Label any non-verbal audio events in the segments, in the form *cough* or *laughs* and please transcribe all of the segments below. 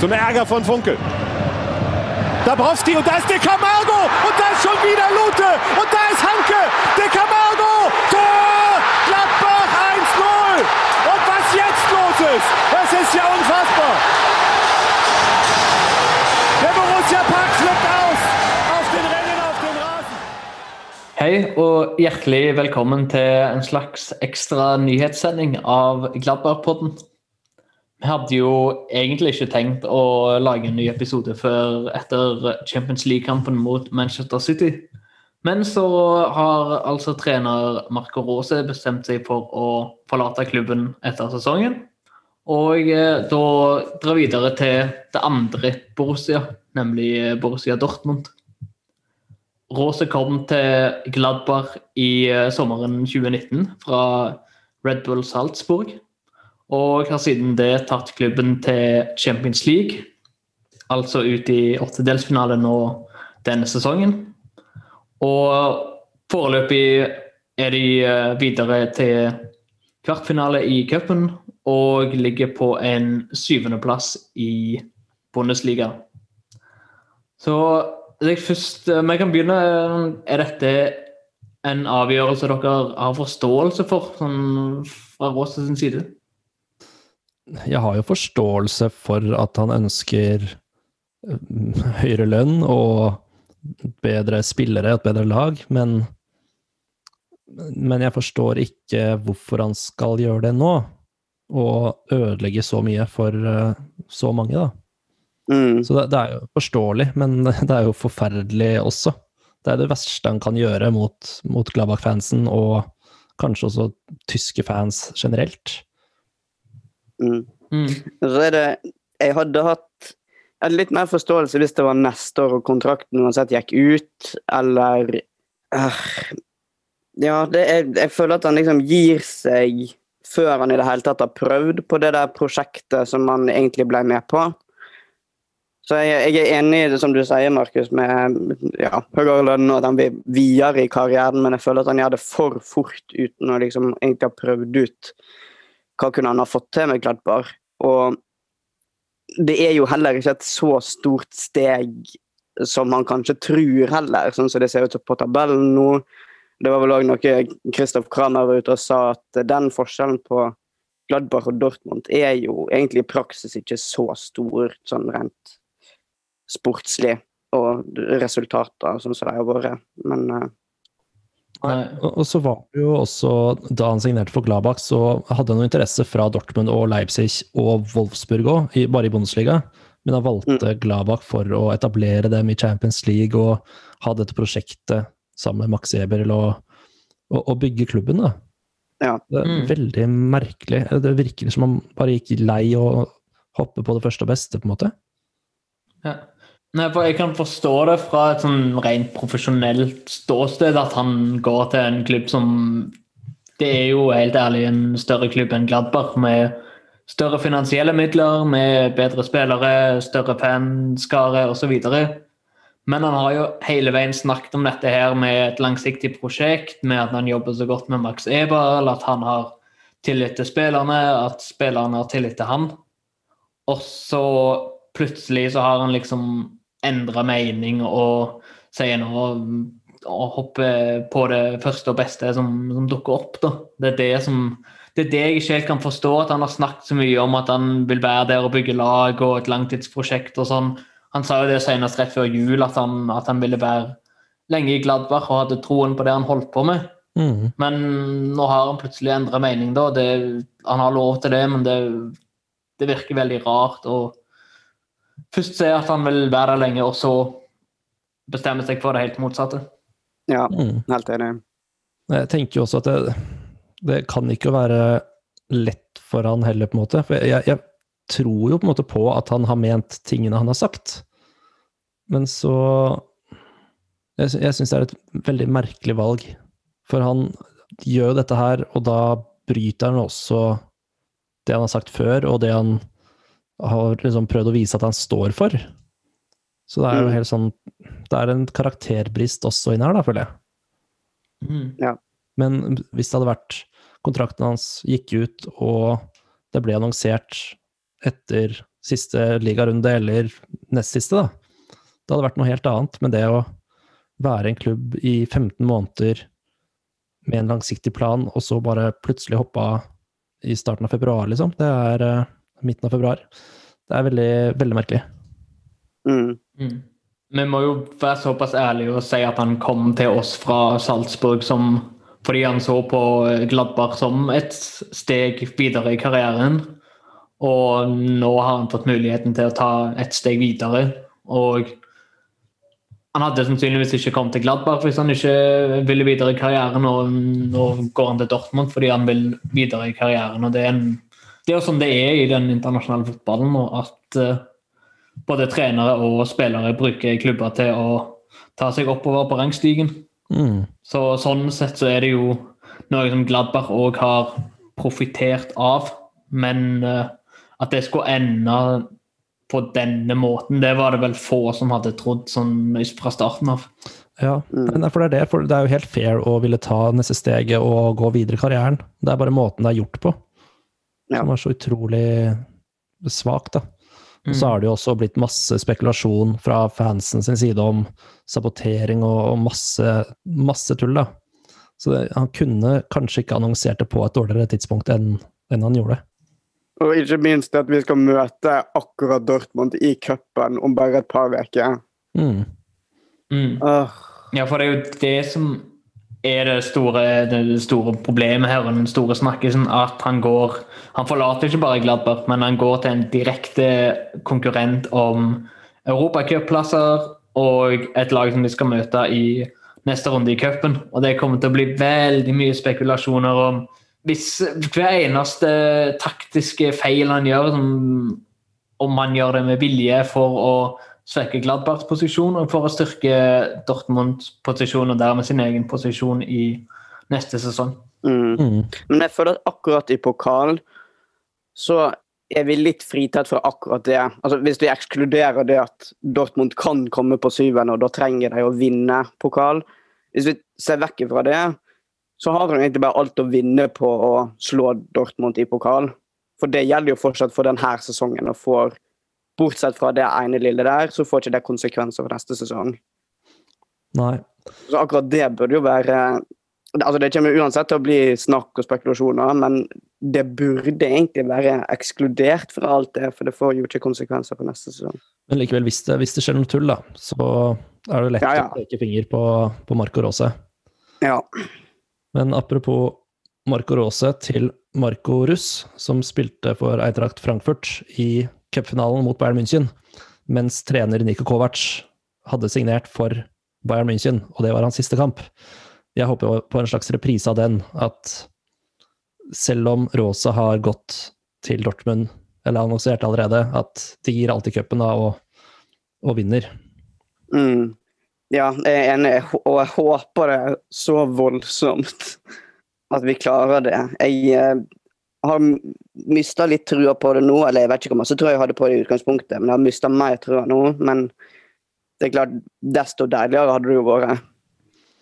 Zum Ärger von Funkel. Dabrowski und da ist De Camargo und da ist schon wieder Lute und da ist Hanke. De Camargo, Tor! Gladbach 1-0. Und was jetzt los ist, das ist ja unfassbar. Der Borussia Park flippt aus auf den Rennen auf den Rasen. Hei og hjertelig velkommen til en slags ekstra nyhetssending av Gladbach-podden. Vi hadde jo egentlig ikke tenkt å lage en ny episode før etter Champions League-kampen mot Manchester City. Men så har altså trener Marco Rose bestemt seg for å forlate klubben etter sesongen. Og eh, da dra videre til det andre Borussia, nemlig Borussia Dortmund. Rose kom til Gladbach i eh, sommeren 2019 fra Red Bull Salzburg. Og har siden det tatt klubben til Champions League, altså ut i åttedelsfinale nå denne sesongen. Og foreløpig er de eh, videre til kvartfinale i cupen og ligger på en syvendeplass i Bundesliga. Så først, eh, Vi kan begynne. Er dette en avgjørelse dere har forståelse for, sånn fra Råstads side? Jeg har jo forståelse for at han ønsker eh, høyere lønn og bedre spillere, et bedre lag, men Men jeg forstår ikke hvorfor han skal gjøre det nå, og ødelegge så mye for eh, så mange, da. Mm. Så det, det er jo forståelig, men *laughs* det er jo forferdelig også. Det er det verste han kan gjøre mot, mot Gladbach-fansen, og kanskje også tyske fans generelt. Mm. Mm. Så er det Jeg hadde hatt hadde litt mer forståelse hvis det var neste år og kontrakten uansett gikk ut, eller uh, Ja, det er, jeg føler at han liksom gir seg før han i det hele tatt har prøvd på det der prosjektet som han egentlig ble med på. Så jeg, jeg er enig i det som du sier, Markus, med ja, høyere lønn og at han blir videre i karrieren, men jeg føler at han gjør det for fort uten å liksom egentlig ha prøvd ut hva kunne han ha fått til med Gladbar. Og det er jo heller ikke et så stort steg som han kanskje tror heller, sånn som det ser ut på tabellen nå. Det var vel òg noe Kristoff Kramer var ute og sa, at den forskjellen på Gladbach og Dortmund er jo egentlig i praksis ikke så stor, sånn rent sportslig og resultater, sånn som de har vært. Men eh. Og og så var det jo også, da han signerte for Gladbach, så hadde han noe interesse fra Dortmund og Leipzig og Wolfsburg òg, bare i Bundesliga. Men han valgte Gladbach for å etablere dem i Champions League og ha dette prosjektet sammen med Max Eberl og, og, og bygge klubben. da. ja. Det er Mm. veldig merkelig. Det virker som han bare gikk lei og hoppe på det første og beste, på en måte. Ja. Nei, for Jeg kan forstå det fra et sånn rent profesjonelt ståsted at han går til en klubb som Det er jo helt ærlig en større klubb enn Gladbach, med større finansielle midler, med bedre spillere, større fanskare osv. Men han har jo hele veien snakket om dette her med et langsiktig prosjekt, med at han jobber så godt med Max Eberl, at han har tillit til spillerne, at spillerne har tillit til han. Og så plutselig så har han liksom endra mening og sier noe og hopper på det første og beste som, som dukker opp. da. Det er det som det er det jeg ikke helt kan forstå, at han har snakket så mye om at han vil være der og bygge lag og et langtidsprosjekt og sånn. Han sa jo det senest rett før jul, at han, at han ville være lenge i Gladbach og hadde troen på det han holdt på med. Mm. Men nå har han plutselig endra mening, da. Det, han har lov til det, men det, det virker veldig rart å først sier at han vil være der lenge, og så bestemmer seg for det helt motsatte. ja, Mm. helt enig. Jeg tenker jo også at det, det kan ikke være lett for han heller, på en måte. For jeg, jeg tror jo på en måte på at han har ment tingene han har sagt. Men så Jeg, jeg syns det er et veldig merkelig valg. For han gjør jo dette her, og da bryter han også det han har sagt før, og det han har liksom prøvd å vise at han står for. Så det er jo Mm. helt sånn Det er en karakterbrist også inni her, da, føler jeg. Mm. Men hvis det hadde vært kontrakten hans gikk ut, og det ble annonsert etter siste ligarunde eller nest siste, da. Det hadde vært noe helt annet. Men det å være en klubb i 15 måneder med en langsiktig plan, og så bare plutselig hoppe av i starten av februar, liksom. Det er uh, midten av februar. Det er veldig, veldig merkelig. Mm. Mm. Vi må jo være såpass ærlige og si at han kom til oss fra Salzburg som, fordi han så på Gladbach som et steg videre i karrieren. Og nå har han fått muligheten til å ta et steg videre. Og han hadde sannsynligvis ikke kommet til Gladbach hvis han ikke ville videre i karrieren. Og nå går han til Dortmund fordi han vil videre i karrieren. og Det er, en, det er jo sånn det er i den internasjonale fotballen nå, at uh, både trenere og spillere bruker klubber til å ta seg oppover på rangstigen. Mm. Så sånn sett så er det jo noe som Gladbach òg har profittert av. Men uh, at det skulle ende på denne måten. Det var det vel få som hadde trodd sånn fra starten av. Ja, mm. for det, er det, for det er jo helt fair å ville ta neste steget og gå videre i karrieren. Det er bare måten det er gjort på ja. som er så utrolig svak, da. Og så mm. har det jo også blitt masse spekulasjon fra fansen sin side om sabotering og, og masse, masse tull, da. Så det, han kunne kanskje ikke annonsert det på et dårligere tidspunkt enn, enn han gjorde. Og ikke minst at vi skal møte akkurat Dortmund i cupen om bare et par uker. Mm. Mm. Uh. Ja, for det er jo det som er det store, det store problemet her, og den store snakkisen, at han går Han forlater ikke bare Gladbach, men han går til en direkte konkurrent om europacupplasser og et lag som vi skal møte i neste runde i cupen. Og det kommer til å bli veldig mye spekulasjoner om hvis hver eneste taktiske feil han gjør, om han gjør det med vilje for å svekke Gladbachs posisjon og for å styrke Dortmunds posisjon og dermed sin egen posisjon i neste sesong. Mm. Mm. Men jeg føler at akkurat i pokal så er vi litt fritatt fra akkurat det. Altså, hvis vi ekskluderer det at Dortmund kan komme på syvende, og da trenger de å vinne pokal. Hvis vi ser vekk fra det, så har han egentlig bare alt å vinne på å slå Dortmund i pokal. For det gjelder jo fortsatt for denne sesongen. og får, Bortsett fra det ene lille der, så får ikke det konsekvenser for neste sesong. Nei. Så akkurat det burde jo være altså Det kommer uansett til å bli snakk og spekulasjoner, men det burde egentlig være ekskludert fra alt det, for det får jo ikke konsekvenser for neste sesong. Men likevel, hvis det, hvis det skjer noe tull, da, så er det lett ja, ja. å peke finger på, på Marco Rose. Ja. Men apropos Marco Rose til Marco Russ, som spilte for Eidrakt Frankfurt i cupfinalen mot Bayern München, mens trener Niko Kovac hadde signert for Bayern München, og det var hans siste kamp. Jeg håper på en slags reprise av den, at selv om Rosa har gått til Dortmund, eller annonsert allerede, at de gir alltid cupen og, og vinner. Mm. Ja, jeg er enig, og jeg håper det så voldsomt at vi klarer det. Jeg eh, har mista litt trua på det nå, eller jeg vet ikke hvor masse trua jeg hadde på det i utgangspunktet, men jeg har mista mer trua nå. Men det er klart, desto deiligere hadde det jo vært.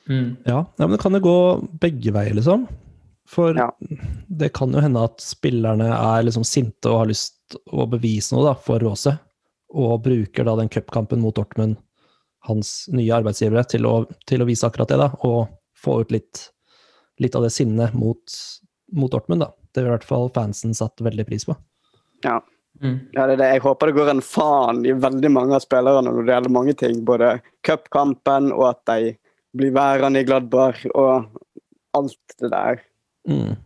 Mm. Ja, ja, men det kan jo gå begge veier, liksom. For ja. det kan jo hende at spillerne er liksom sinte og har lyst å bevise noe da, for Råse, og bruker da den cupkampen mot Dortmund hans nye arbeidsgivere til å, til å vise akkurat det, da, og få ut litt, litt av det sinnet mot, mot, Dortmund. da. Det har i hvert fall fansen satt veldig pris på. Ja. Mm. ja det er det. Jeg håper det går en faen i veldig mange av spillerne når det gjelder mange ting. Både cupkampen og at de blir værende i Gladbar og alt det der. Mm.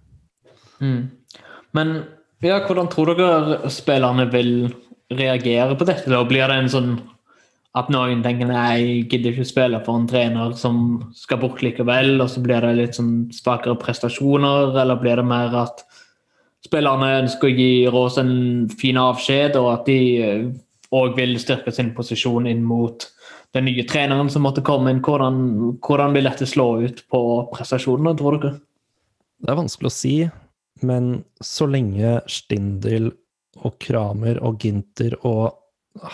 Mm. Men ja, hvordan tror dere spillerne vil reagere på dette? Da blir det en sånn at noen tenker nei, jeg gidder ikke spille for en trener som skal bort likevel, og så blir det litt sånn svakere prestasjoner, eller blir det mer at spillerne ønsker å gi Rås en fin avskjed, og at de òg eh, vil styrke sin posisjon inn mot den nye treneren som måtte komme inn. Hvordan, hvordan vil dette slå ut på prestasjonene, tror dere? Det er vanskelig å si, men så lenge Stindl og Kramer og Ginter og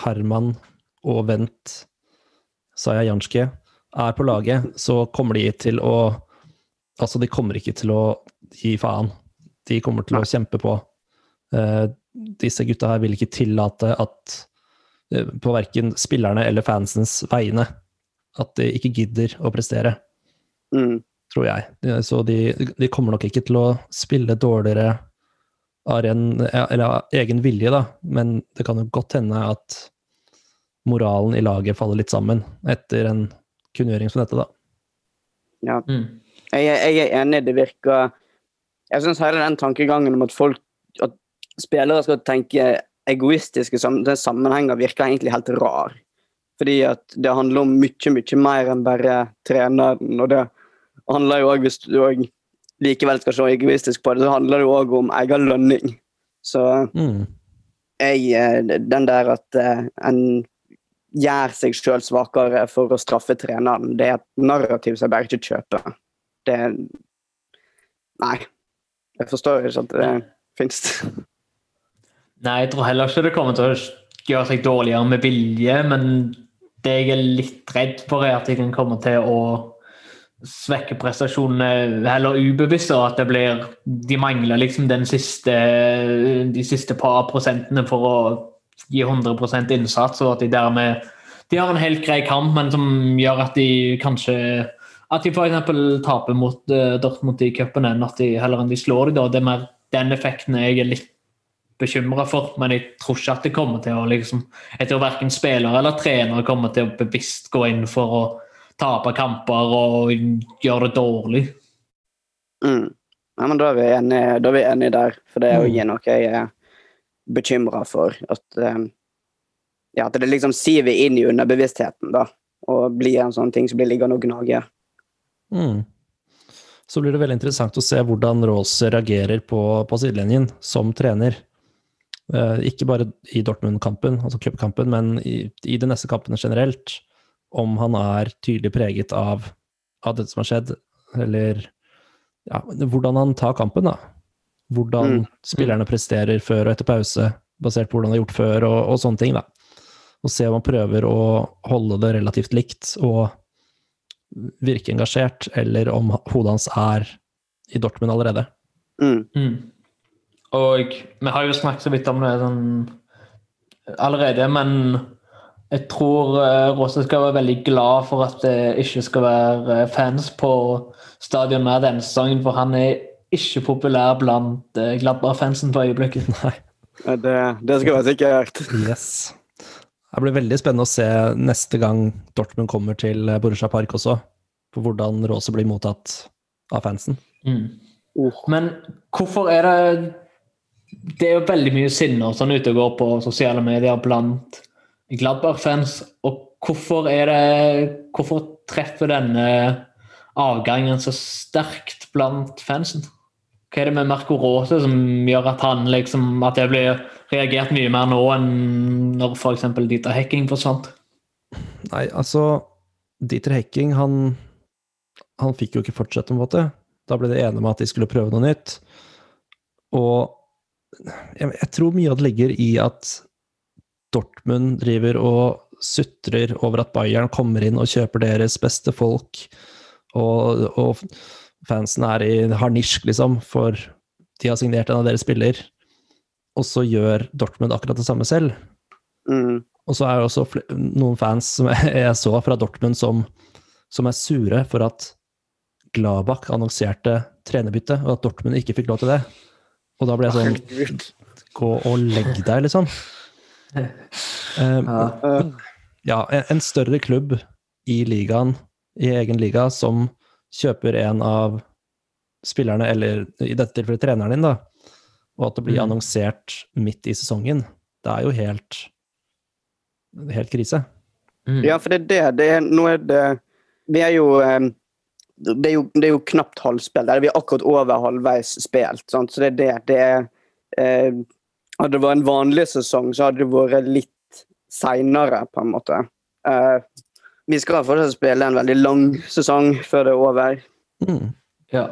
Herman og Vent, sa jeg Janske, er på laget, så kommer de til å Altså, de kommer ikke til å gi faen. De kommer til å kjempe på. Uh, disse gutta her vil ikke tillate at eh, på verken spillerne eller fansens vegne at de ikke gidder å prestere, Mm. tror jeg. Så de, de kommer nok ikke til å spille dårligere av ren, eller av egen vilje, da, men det kan jo godt hende at moralen i laget faller litt sammen etter en kunngjøring som dette, da. Ja. Mm. Jeg, jeg er enig, det virker Jeg syns hele den tankegangen om at folk At spillere skal tenke egoistiske sammenhenger, virker egentlig helt rar. Fordi at det handler om mye, mye mer enn bare treneren. Og det handler jo òg, hvis du òg likevel skal se egoistisk på det, så handler det jo òg om egen lønning. Så Mm. jeg eh, Den der at eh, en gjør seg sjøl svakere for å straffe treneren, det er et narrativ som jeg bare ikke kjøper. Det Nei. Jeg forstår ikke at det fins. Nei, jeg tror heller ikke det kommer til å gjøre seg dårligere med vilje, men det jeg er litt redd for, er at de kan komme til å svekke prestasjonene heller ubevisst, og at det blir De mangler liksom den siste de siste par prosentene for å gi 100% innsats, og at de dermed De har en helt grei kamp, men som gjør at de kanskje At de f.eks. taper mot uh, Dortmund i cupen enn at de heller enn de slår dem. da. Det er mer den effekten jeg er litt bekymra for, men jeg tror ikke at det kommer til å liksom Jeg tror verken spillere eller trenere kommer til å bevisst gå inn for å tape kamper og gjøre det dårlig. Mm. Ja, men da er vi enige, da er vi enige der, for det er jo Mm. noe jeg er bekymra for. At, eh, ja, at det liksom siver inn i underbevisstheten, da. Og blir en sånn ting som blir liggende og gnage. Mm. Så blir det veldig interessant å se hvordan Rose reagerer på, på sidelinjen som trener. Eh, ikke bare i Dortmund-kampen, altså cupkampen, men i, i de neste kampene generelt. Om han er tydelig preget av, av det som har skjedd, eller ja, hvordan han tar kampen, da. Hvordan Mm. spillerne presterer før og etter pause, basert på hvordan de har gjort før, og, og sånne ting. da. Og se om han prøver å holde det relativt likt, og virke engasjert, eller om hodet hans er i Dortmund allerede. Mm. Mm. Og vi har jo snakket så vidt om det sånn allerede, men jeg tror uh, Råse skal være veldig glad for at det ikke skal være eh, fans på stadion med denne sesongen, for han er ikke populær blant uh, Gladbach-fansen på øyeblikket. *laughs* Nei. Det, det skal være sikkert. Yes. Det blir veldig spennende å se neste gang Dortmund kommer til Borussia Park også, på hvordan Råse blir mottatt av fansen. Mm. Oh. Men hvorfor er det Det er jo veldig mye sinne og sånn ute og går på sosiale medier blant Gladbach-fans. Og hvorfor er det Hvorfor treffer denne avgangen så sterkt blant fansen? Hva er det med Marco Rose som gjør at han liksom At det blir reagert mye mer nå enn når f.eks. Dieter Hekking forsvant? Nei, altså Dieter Hekking, han, han fikk jo ikke fortsette, på en måte. Da ble de enige om at de skulle prøve noe nytt. Og jeg, jeg tror mye av det ligger i at Dortmund driver og sutrer over at Bayern kommer inn og kjøper deres beste folk, og, og fansen er i harnisk, liksom, for de har signert en av deres spiller. Og så gjør Dortmund akkurat det samme selv. Mm. Og så er det også noen fans som *laughs* jeg, så fra Dortmund som, som er sure for at Gladbach annonserte trenerbytte, og at Dortmund ikke fikk lov til det. Og da ble jeg sånn *laughs* Gå og legg deg, liksom. *laughs* Um, ja, en, en større klubb i ligaen, i egen liga, som kjøper en av spillerne, eller i dette tilfellet treneren din, da, og at det blir Mm. annonsert midt i sesongen, det er jo helt helt krise. Mm. ja, for det er det. det er, nå er det Vi er jo eh, det er jo, det er jo knapt halvspill. Der er vi akkurat over halvveis spilt. Sant? Så det er det. det er, eh, hadde det vært en vanlig sesong, så hadde det vært litt seinere, på en måte. Eh, vi skal fortsatt spille en veldig lang sesong før det er over. Mm. Ja.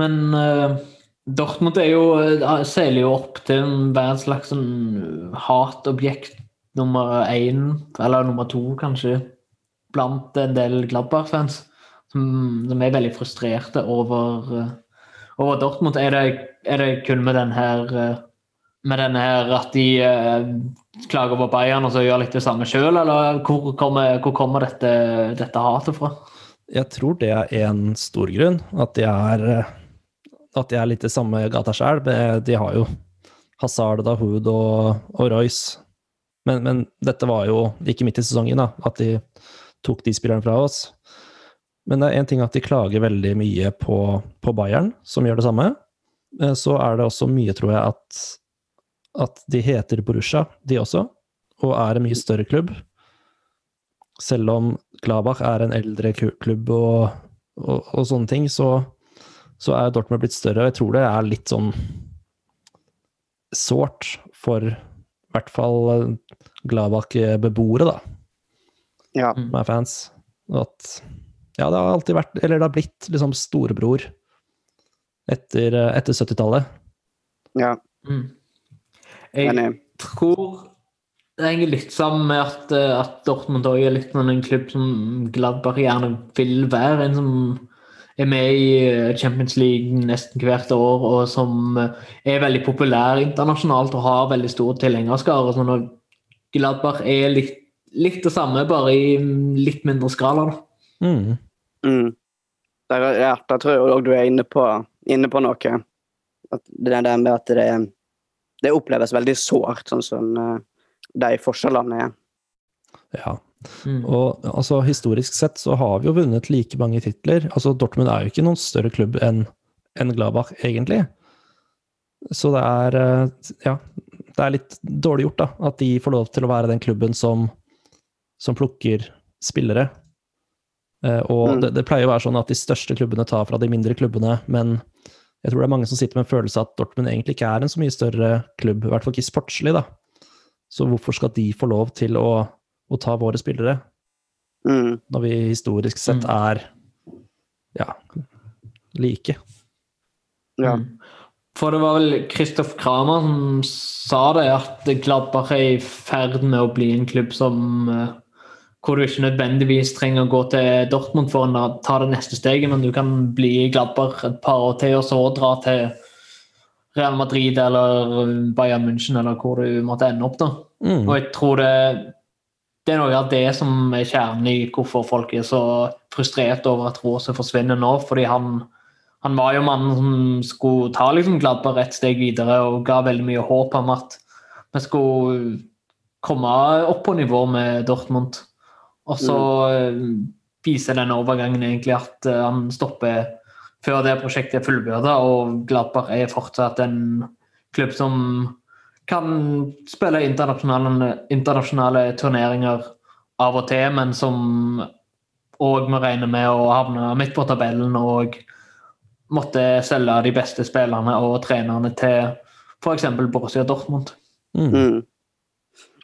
Men uh, Dortmund er jo, eh, seiler jo opp til å være en slags sånn hatobjekt nummer én, eller nummer to, kanskje, blant en del Gladbach-fans. Som, som er veldig frustrerte over, eh, over Dortmund. Er det, er det kun med den her eh, med denne her at de eh, klager på Bayern og så gjør litt det samme sjøl, eller hvor kommer, hvor kommer dette, dette hatet fra? Jeg tror det er en stor grunn. At de er, eh, at de er litt i samme gata sjøl. De har jo Hazard, Dahoud og, og Royce. Men, men, dette var jo ikke midt i sesongen, da, at de tok de spillerne fra oss. Men det er én ting at de klager veldig mye på, på Bayern, som gjør det samme. Eh, så er det også mye, tror jeg, at, at de heter Borussia, de også, og er en mye større klubb. Selv om Gladbach er en eldre klubb og, og, og sånne ting, så, så er Dortmund blitt større. Og jeg tror det er litt sånn sårt for i hvert fall Gladbach-beboere, da. Ja. Som er fans. At ja, det har alltid vært Eller det har blitt liksom storebror etter, etter 70-tallet. ja. Mm. Jeg Enig. tror det henger litt sammen med at, eh, at Dortmund også er litt sånn en klubb som Gladbach gjerne vil være. En som er med i eh, Champions League nesten hvert år, og som eh, er veldig populær internasjonalt og har veldig stor tilhengerskare. Sånn at Gladbach er litt, litt det samme, bare i litt mindre skala. da. Mm. Mm. Der, ja, der tror jeg òg du er inne på, inne på noe. At det der med at det, det oppleves veldig sårt, sånn som eh, de forskjellene er. Ja. Mm. Og altså, historisk sett så har vi jo vunnet like mange titler. Altså, Dortmund er jo ikke noen større klubb enn en Gladbach, egentlig. Så det er eh, Ja, det er litt dårlig gjort, da. At de får lov til å være den klubben som, som plukker spillere. Eh, Og Mm. det, det pleier å være sånn at de største klubbene tar fra de mindre klubbene, men jeg tror det er mange som sitter med en følelse at Dortmund egentlig ikke er en så mye større klubb, i hvert fall ikke sportslig, da. Så hvorfor skal de få lov til å, å ta våre spillere? Mm. når vi historisk sett Mm. er ja, like. Ja. Mm. For det var vel Kristoff Kramer som sa det, at Gladbach er i ferd med å bli en klubb som eh, hvor du ikke nødvendigvis trenger å gå til Dortmund for å ta det neste steget, men du kan bli Gladbar et par år til og så dra til Real Madrid eller Bayern München eller hvor du måtte ende opp. da. Mm. Og jeg tror det, det er noe av det som er kjernen i hvorfor folk er så frustrert over at Rose forsvinner nå. Fordi han, han var jo mannen som skulle ta liksom Gladbach et steg videre og ga veldig mye håp om at vi skulle komme opp på nivå med Dortmund. Og så eh, viser den overgangen egentlig at eh, han stopper før det prosjektet er fullbyrda, og Gladbach er fortsatt en klubb som kan spille internasjonale, internasjonale turneringer av og til, men som òg må regne med å havne midt på tabellen og måtte selge de beste spillerne og trenerne til f.eks. Borussia Dortmund. Mm.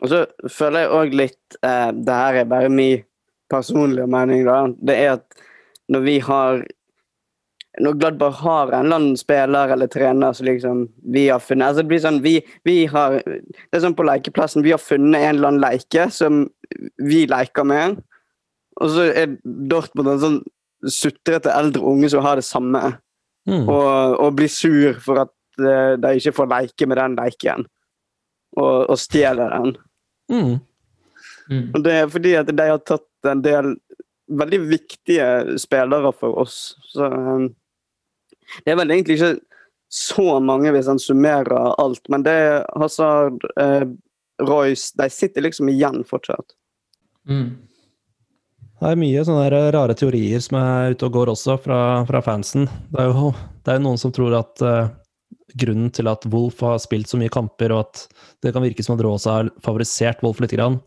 Og så føler jeg òg litt eh, Det her er bare min personlige mening, da. Det er at når vi har Når Gladbach har en eller annen spiller eller trener som liksom vi har funnet altså Det blir sånn vi, vi har Det er sånn på lekeplassen. Vi har funnet en eller annen leke som vi leker med. Og så er Dortmund en sånn sutrete eldre unge som har det samme. Mm. Og, og blir sur for at eh, de ikke får leke med den leken, Og, og stjeler den. Mm. Mm. Og det er fordi at de har tatt en del veldig viktige spillere for oss. Så um, det er vel egentlig ikke så mange hvis en summerer alt, men det er Hazard, eh, Royce De sitter liksom igjen fortsatt. Mm. Det er mye sånne rare teorier som er ute og går også, fra, fra fansen. Det er jo det er jo noen som tror at uh, grunnen til at Wolf har spilt så mye kamper, og at det kan virke som at Rosa har favorisert Wolf litt, grann,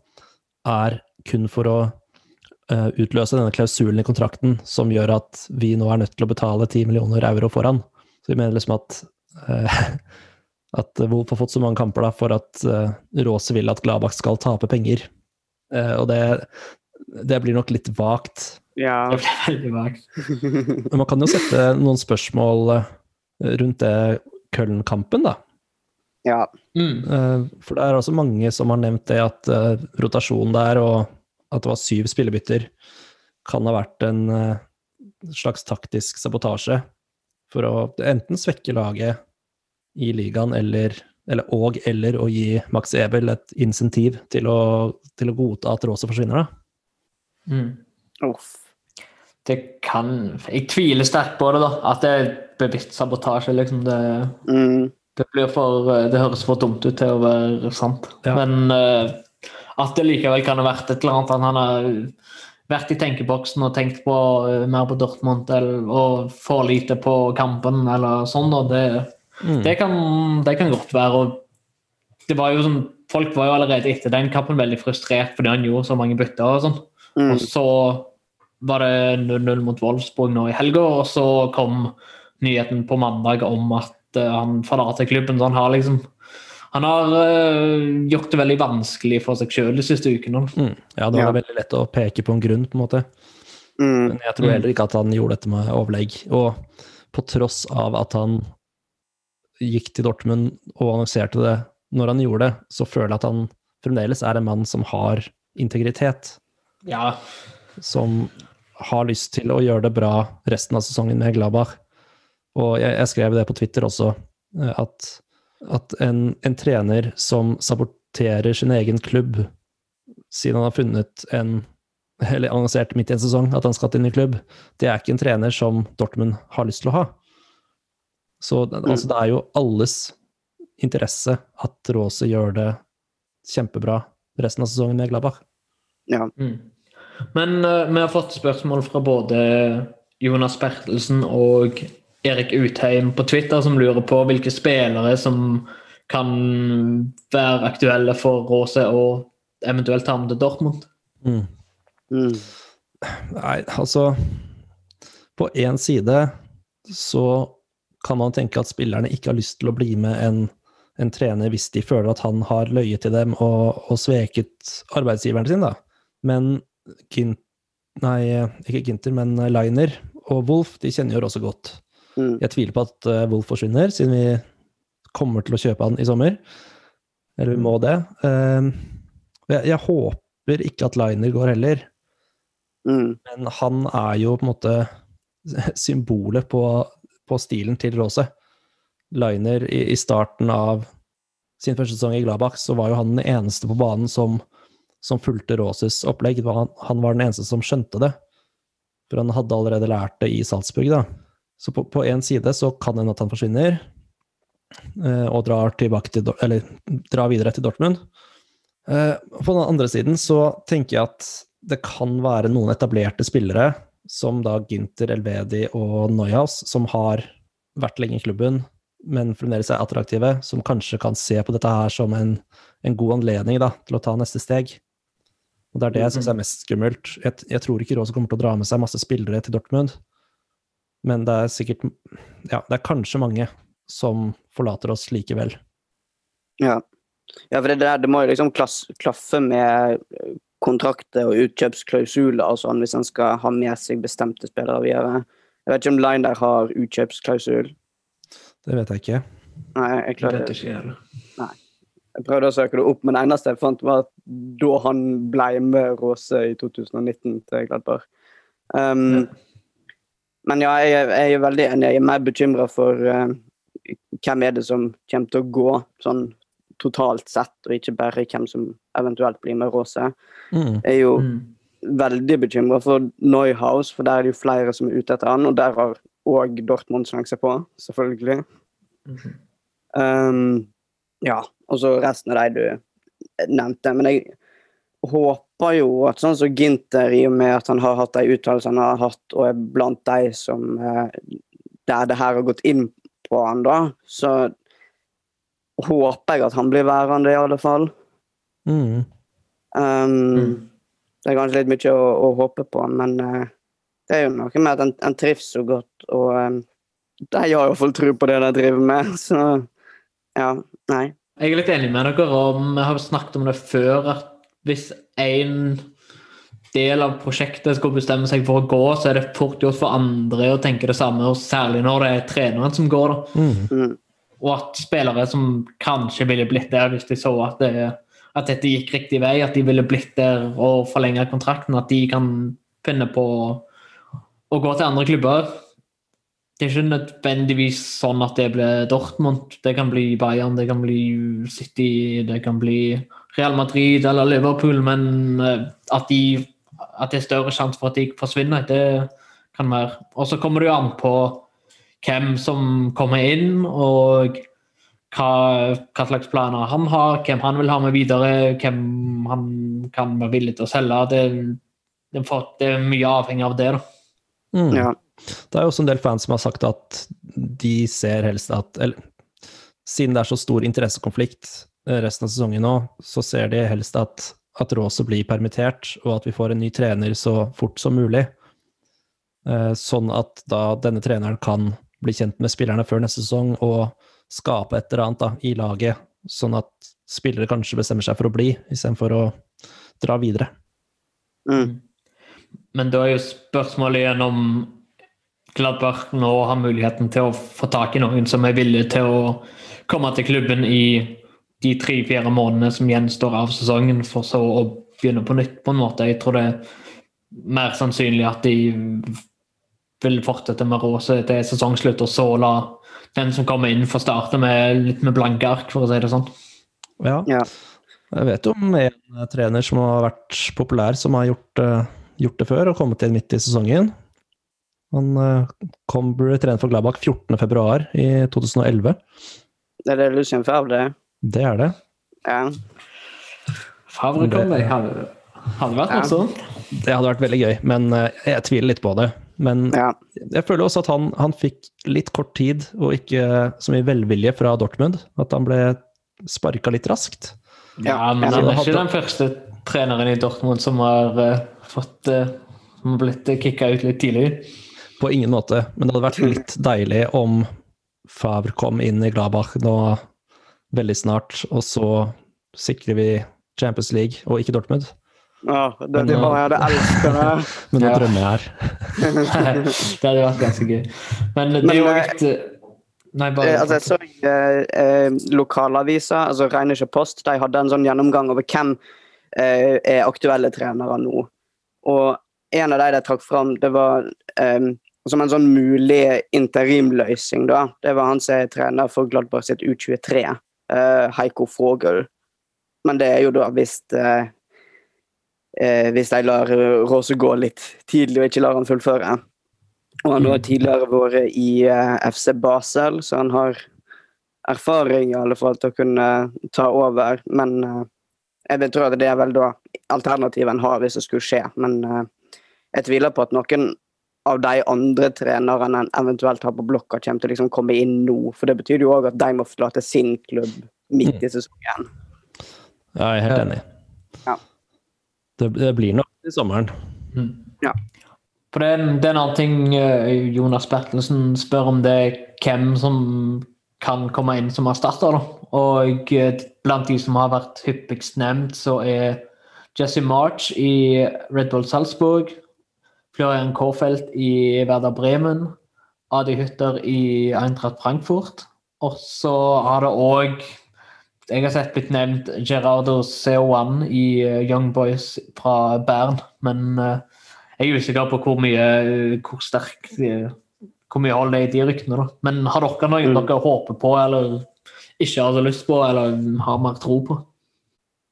er kun for å uh, utløse denne klausulen i kontrakten som gjør at vi nå er nødt til å betale 10 millioner euro for han. Så vi mener liksom at uh, *laughs* at Wolf har fått så mange kamper da, for at uh, Rose vil at Gladbach skal tape penger. Uh, og det, det blir nok litt vagt. Ja. *laughs* Det veldig vagt. Men man kan jo sette noen spørsmål eh, rundt det Köln-kampen, da. Ja. Mm. Eh, For det er også mange som har nevnt det at eh, rotasjonen der, og at det var syv spillebytter, kan ha vært en eh, slags taktisk sabotasje for å enten svekke laget i ligaen eller eller og eller å gi Max Ebel et insentiv til å, til å godta at Råse forsvinner, da. Mm. Uff. Det kan Jeg tviler sterkt på det, da. At det er bevisst sabotasje, liksom. Det, Mm. Det blir for Det høres for dumt ut til å være sant. Ja. Men uh, at det likevel kan ha vært et eller annet at han har vært i tenkeboksen og tenkt på uh, mer på Dortmund eller, og for lite på kampen eller sånn. Det, Mm. det, kan, det kan godt være. Og det var jo sånn, folk var jo allerede etter den kampen veldig frustrert fordi han gjorde så mange bytter. og sånn. Mm. Og så var det 0-0 mot Wolfsburg nå i helga, og så kom nyheten på mandag om at eh, han forlater klubben. Så han har liksom han har øh, gjort det veldig vanskelig for seg sjøl de siste ukene. Mm. Ja, det var Ja. veldig lett å peke på en grunn, på en måte. Mm. Men jeg tror Mm. heller ikke at han gjorde dette med overlegg. Og på tross av at han gikk til Dortmund og annonserte det når han gjorde det, så føler jeg at han fremdeles er en mann som har integritet. Ja, Som har lyst til å gjøre det bra resten av sesongen med Gladbach. Og jeg, jeg skrev det på Twitter også, eh, at, at en, en trener som saboterer sin egen klubb siden han har funnet en eller annonsert midt i en sesong at han skal til en ny klubb, det er ikke en trener som Dortmund har lyst til å ha. Så det- altså, det er jo alles interesse at Rose gjør det kjempebra resten av sesongen med Gladbach. Ja. Mm. Men uh, vi har fått spørsmål fra både Jonas Bertelsen og Erik Utheim på Twitter som lurer på hvilke spillere som kan være aktuelle for Råse og eventuelt ta med til Dortmund. Mm. Mm. Nei, altså På én side så kan man tenke at spillerne ikke har lyst til å bli med en, en trener hvis de føler at han har løyet til dem og, og sveket arbeidsgiveren sin, da. Men Gint... Nei, ikke Ginter, men Liner og Wolf, de kjenner jo også godt. Mm. Jeg tviler på at eh, Wolf forsvinner, siden vi kommer til å kjøpe han i sommer. Eller vi må det. Eh, jeg, jeg håper ikke at Liner går heller. Mm. Men han er jo på en måte *laughs* symbolet på, på stilen til Rose. Liner i, i starten av sin første sesong i Gladbach, så var jo han den eneste på banen som, som fulgte Roses opplegg. Han, han var den eneste som skjønte det. For han hadde allerede lært det i Salzburg, da. Så på én side så kan det hende at han forsvinner, eh, og drar, til, eller, drar videre til Dortmund. Eh, På den andre siden så tenker jeg at det kan være noen etablerte spillere, som da Ginter, Elvedi og Neuhaus, som har vært lenge i klubben, men fremdeles er attraktive, som kanskje kan se på dette her som en, en god anledning da, til å ta neste steg. Og Det er det jeg syns er mest skummelt. Jeg, jeg tror ikke Rose kommer til å dra med seg masse spillere til Dortmund, men det er sikkert Ja, det er kanskje mange som forlater oss likevel. Ja. ja, for det, der, det må jo liksom klass, klaffe med eh, kontrakter og utkjøpsklausuler og sånn, hvis han skal ha med seg bestemte spillere videre. Jeg vet ikke om Line der har utkjøpsklausul. Det vet jeg ikke. Nei, jeg klarer det ikke Nei. Jeg prøvde å søke det opp, men det eneste jeg fant, var at da han ble med Råse i 2019 til Gladbach. Um, Men ja, jeg, jeg er veldig enig. Jeg er mer bekymra for uh, hvem er det som kommer til å gå, sånn totalt sett, og ikke bare hvem som eventuelt blir med Råse. Mm. Jeg er jo Mm. veldig bekymra for Neuhaus, for der er det jo flere som er ute etter han, og der har òg Dortmund sjanse på, selvfølgelig. Mm. Um, ja, og så resten av de du nevnte. Men jeg håper jo at sånn som Ginter, i og med at han har hatt de uttalelsene han har hatt, og er blant de som eh, Der det her har gått inn på han, da, så håper jeg at han blir værende, i alle fall. Mm. Um, Mm. Det er kanskje litt mye å, å håpe på, men uh, det er jo noe med at han, en trives så godt, og um, de har iallfall tro på det de driver med, så ja, nei. Jeg er litt enig med dere, om, vi har snakket om det før, at hvis en del av prosjektet skal bestemme seg for å gå, så er det fort gjort for andre å tenke det samme, og særlig når det er treneren som går. Mm, Og at spillere som kanskje ville blitt der hvis de så at, det, at dette gikk riktig vei, at de ville blitt der og forlenget kontrakten, at de kan finne på å gå til andre klubber. det er ikke nødvendigvis sånn at det blir Dortmund. Det kan bli Bayern, det kan bli City, det kan bli Real Madrid eller Liverpool. Men eh, at, de, at det er større sjanse for at de forsvinner, det kan være. Og så kommer det jo an på hvem som kommer inn, og hva, hva, slags planer han har, hvem han vil ha med videre, hvem han kan være villig til å selge. Det, det, det er mye avhengig av det. da. Mm. Ja. Det er jo også en del fans som har sagt at de ser helst at eller, Siden det er så stor interessekonflikt resten av sesongen nå, så ser de helst at, at Rose blir permittert, og at vi får en ny trener så fort som mulig. Eh, sånn at da denne treneren kan bli kjent med spillerne før neste sesong og skape et eller annet da, i laget, sånn at spillere kanskje bestemmer seg for å bli, istedenfor å dra videre. Mm. Men da er jo spørsmålet igjen om Gladbach nå har muligheten til å få tak i noen som er villig til å komme til klubben i de tre-fire månedene som gjenstår av sesongen, for så å begynne på nytt, på en måte. Jeg tror det er mer sannsynlig at de vil fortsette med Råse til sesongslutt, og så la den som kommer inn, få starte med litt med blanke ark, for å si det sånn. Ja. Ja. Jeg vet om en trener som har vært populær, som har gjort, eh, gjort det før og kommet inn midt i sesongen. Han eh, kom, ble trener for Gladbach 14.2 i 2011. Det er det Lucien Favre? Det er det. Ja. Favre kom, det hadde, hadde vært Ja. morsomt. Det hadde vært veldig gøy, men eh, jeg tviler litt på det. Men ja. jeg føler også at han, han fikk litt kort tid og ikke så mye velvilje fra Dortmund. At han ble sparka litt raskt. Ja, men han er ikke den første treneren i Dortmund som har eh, fått uh, som har blitt kicka ut litt tidlig. På ingen måte. Men det hadde vært litt deilig om Favre kom inn i Gladbach nå veldig snart, og så sikrer vi Champions League og ikke Dortmund. Ja, det, Men, det var jeg hadde elsket det. *laughs* Men nå Ja. drømmer jeg her. *laughs* det hadde vært ganske gøy. Men det er jo eh, litt eh, Nei, bare Eh, altså, jeg så eh, eh, lokalavisa, altså Rheinische Post, de hadde en sånn gjennomgang over hvem eh, er aktuelle trenere nå. Og en av de de trakk fram, det var eh, som en sånn mulig interimløsning, da. Det var han som er trener for Gladbach sitt U23, eh, Heiko Fogel. Men det er jo da hvis eh, eh, Hvis de lar Rose gå litt tidlig og ikke lar han fullføre. Og han har tidligere vært i eh, FC Basel, så han har erfaring i alle fall til å kunne ta over. Men eh, jeg vil tro at det er vel da alternativet en har hvis det skulle skje. Men eh, jeg tviler på at noen av de andre trenerne en eventuelt har på blokka, kommer til å liksom komme inn nå. For det betyr jo òg at de må forlate sin klubb midt i sesongen. Ja, jeg er helt enig. Ja. Det, det blir nok i sommeren. Ja. For det er, en, det er en annen ting eh, Jonas Bertelsen spør om det er hvem som kan komme inn som erstatter. Og eh, blant de som har vært hyppigst nevnt, så er Jesse March i Red Bull Salzburg, Florian Kårfeldt i Werder Bremen, Adi Hytter i Eintracht Frankfurt. Og så har det òg jeg har sett blitt nevnt Gerardo Seoan i eh, Young Boys fra Bern, men eh, jeg er usikker på hvor mye hvor sterk hvor mye hold det er i de ryktene. da. Men har dere noen Mm. dere håper på, eller ikke har lyst på, eller har mer tro på?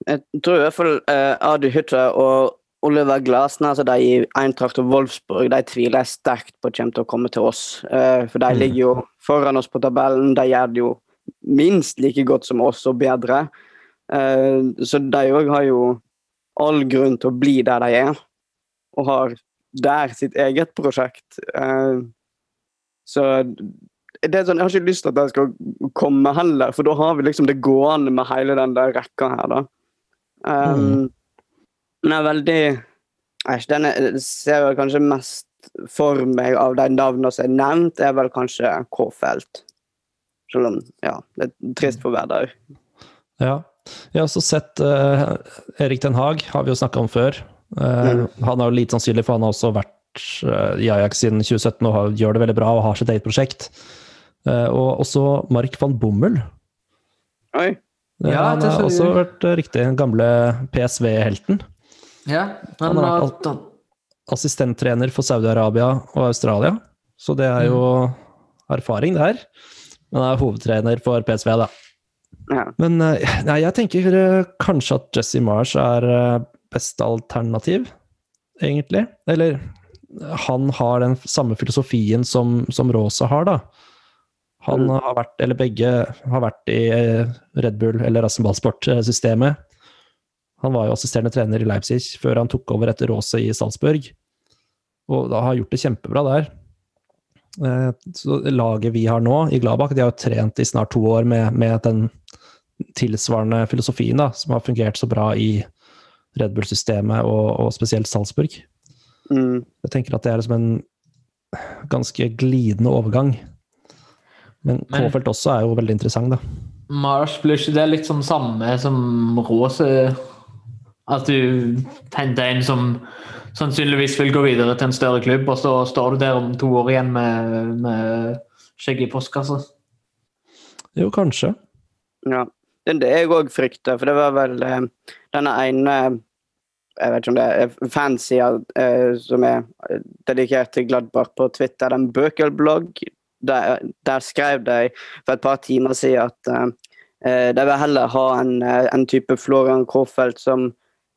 Jeg tror i hvert fall uh, Adi Hütter og Oliver Glasner, altså de i Eintracht og Wolfsburg, de tviler jeg sterkt på kommer til å komme til oss. Eh, for de Mm. ligger jo foran oss på tabellen. De gjør det jo minst like godt som oss, og bedre. Eh, så de òg har jo all grunn til å bli der de er, og har der sitt eget prosjekt. Eh, så det er sånn, Jeg har ikke lyst til at de skal komme heller, for da har vi liksom det gående med hele den der rekka her, da. Um, Mm. Den er veldig Æsj, den er, jeg ser vel kanskje mest for meg av de navnene som er nevnt, er vel kanskje K-felt. Selv om, ja, det er trist for Werder. Ja. Vi har også sett eh, Erik Den Haag, har vi jo snakka om før. Eh, Mm. Han er jo lite sannsynlig, for han har også vært eh, i Ajax siden 2017 og har, gjør det veldig bra og har sitt eget prosjekt. Eh, og også Mark van Bommel. Oi. Eh, Ja, han har også vært riktig. Den gamle PSV-helten. Ja, Han har vært Assistenttrener for Saudi-Arabia og Australia. Så det er jo erfaring det her. Men han er hovedtrener for PSV, da. Ja. Men eh, nei, jeg tenker eh, kanskje at Jesse Marsh er eh, beste alternativ, egentlig. Eller han har den samme filosofien som, som Rosa har, da. Han Mm. har vært, eller begge har vært i Red Bull eller Rassenballsport-systemet. Han var jo assisterende trener i Leipzig før han tok over etter Rose i Salzburg. Og da har gjort det kjempebra der. Eh, Så laget vi har nå i Gladbach, de har jo trent i snart to år med, med den tilsvarende filosofien da, som har fungert så bra i Red Bull-systemet, og, og spesielt Salzburg. Mm. Jeg tenker at det er liksom en ganske glidende overgang. Men K-felt også er jo veldig interessant, da. Mars blir ikke det litt sånn samme som Rose? At du henter en som sannsynligvis vil gå videre til en større klubb, og så står du der om to år igjen med, med skjegg i postkassa? Jo, kanskje. Ja. Det er det jeg òg frykter, for det var vel eh, denne ene Jeg vet ikke om det er fancy, eh, som er dedikert til Gladbach på Twitter, den Bøkelblogg. Der, der skrev de for et par timer siden at eh, eh, de vil heller ha en, eh, en type Florian Krofeld som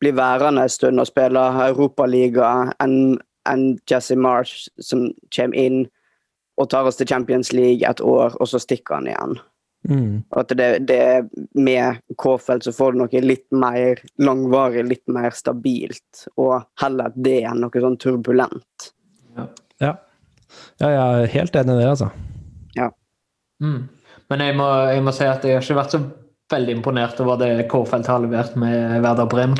blir værende en stund og spille Europaliga, enn enn Jesse Marsh som kommer inn og tar oss til Champions League et år, og så stikker han igjen. Mm. Og at det, det med K-felt så får du noe litt mer langvarig, litt mer stabilt. Og heller det enn noe sånn turbulent. Ja. ja, jeg er helt enig i det, altså. Mm. Men jeg må, jeg må si at jeg har ikke vært så veldig imponert over det K-felt har levert med Werder Bremen.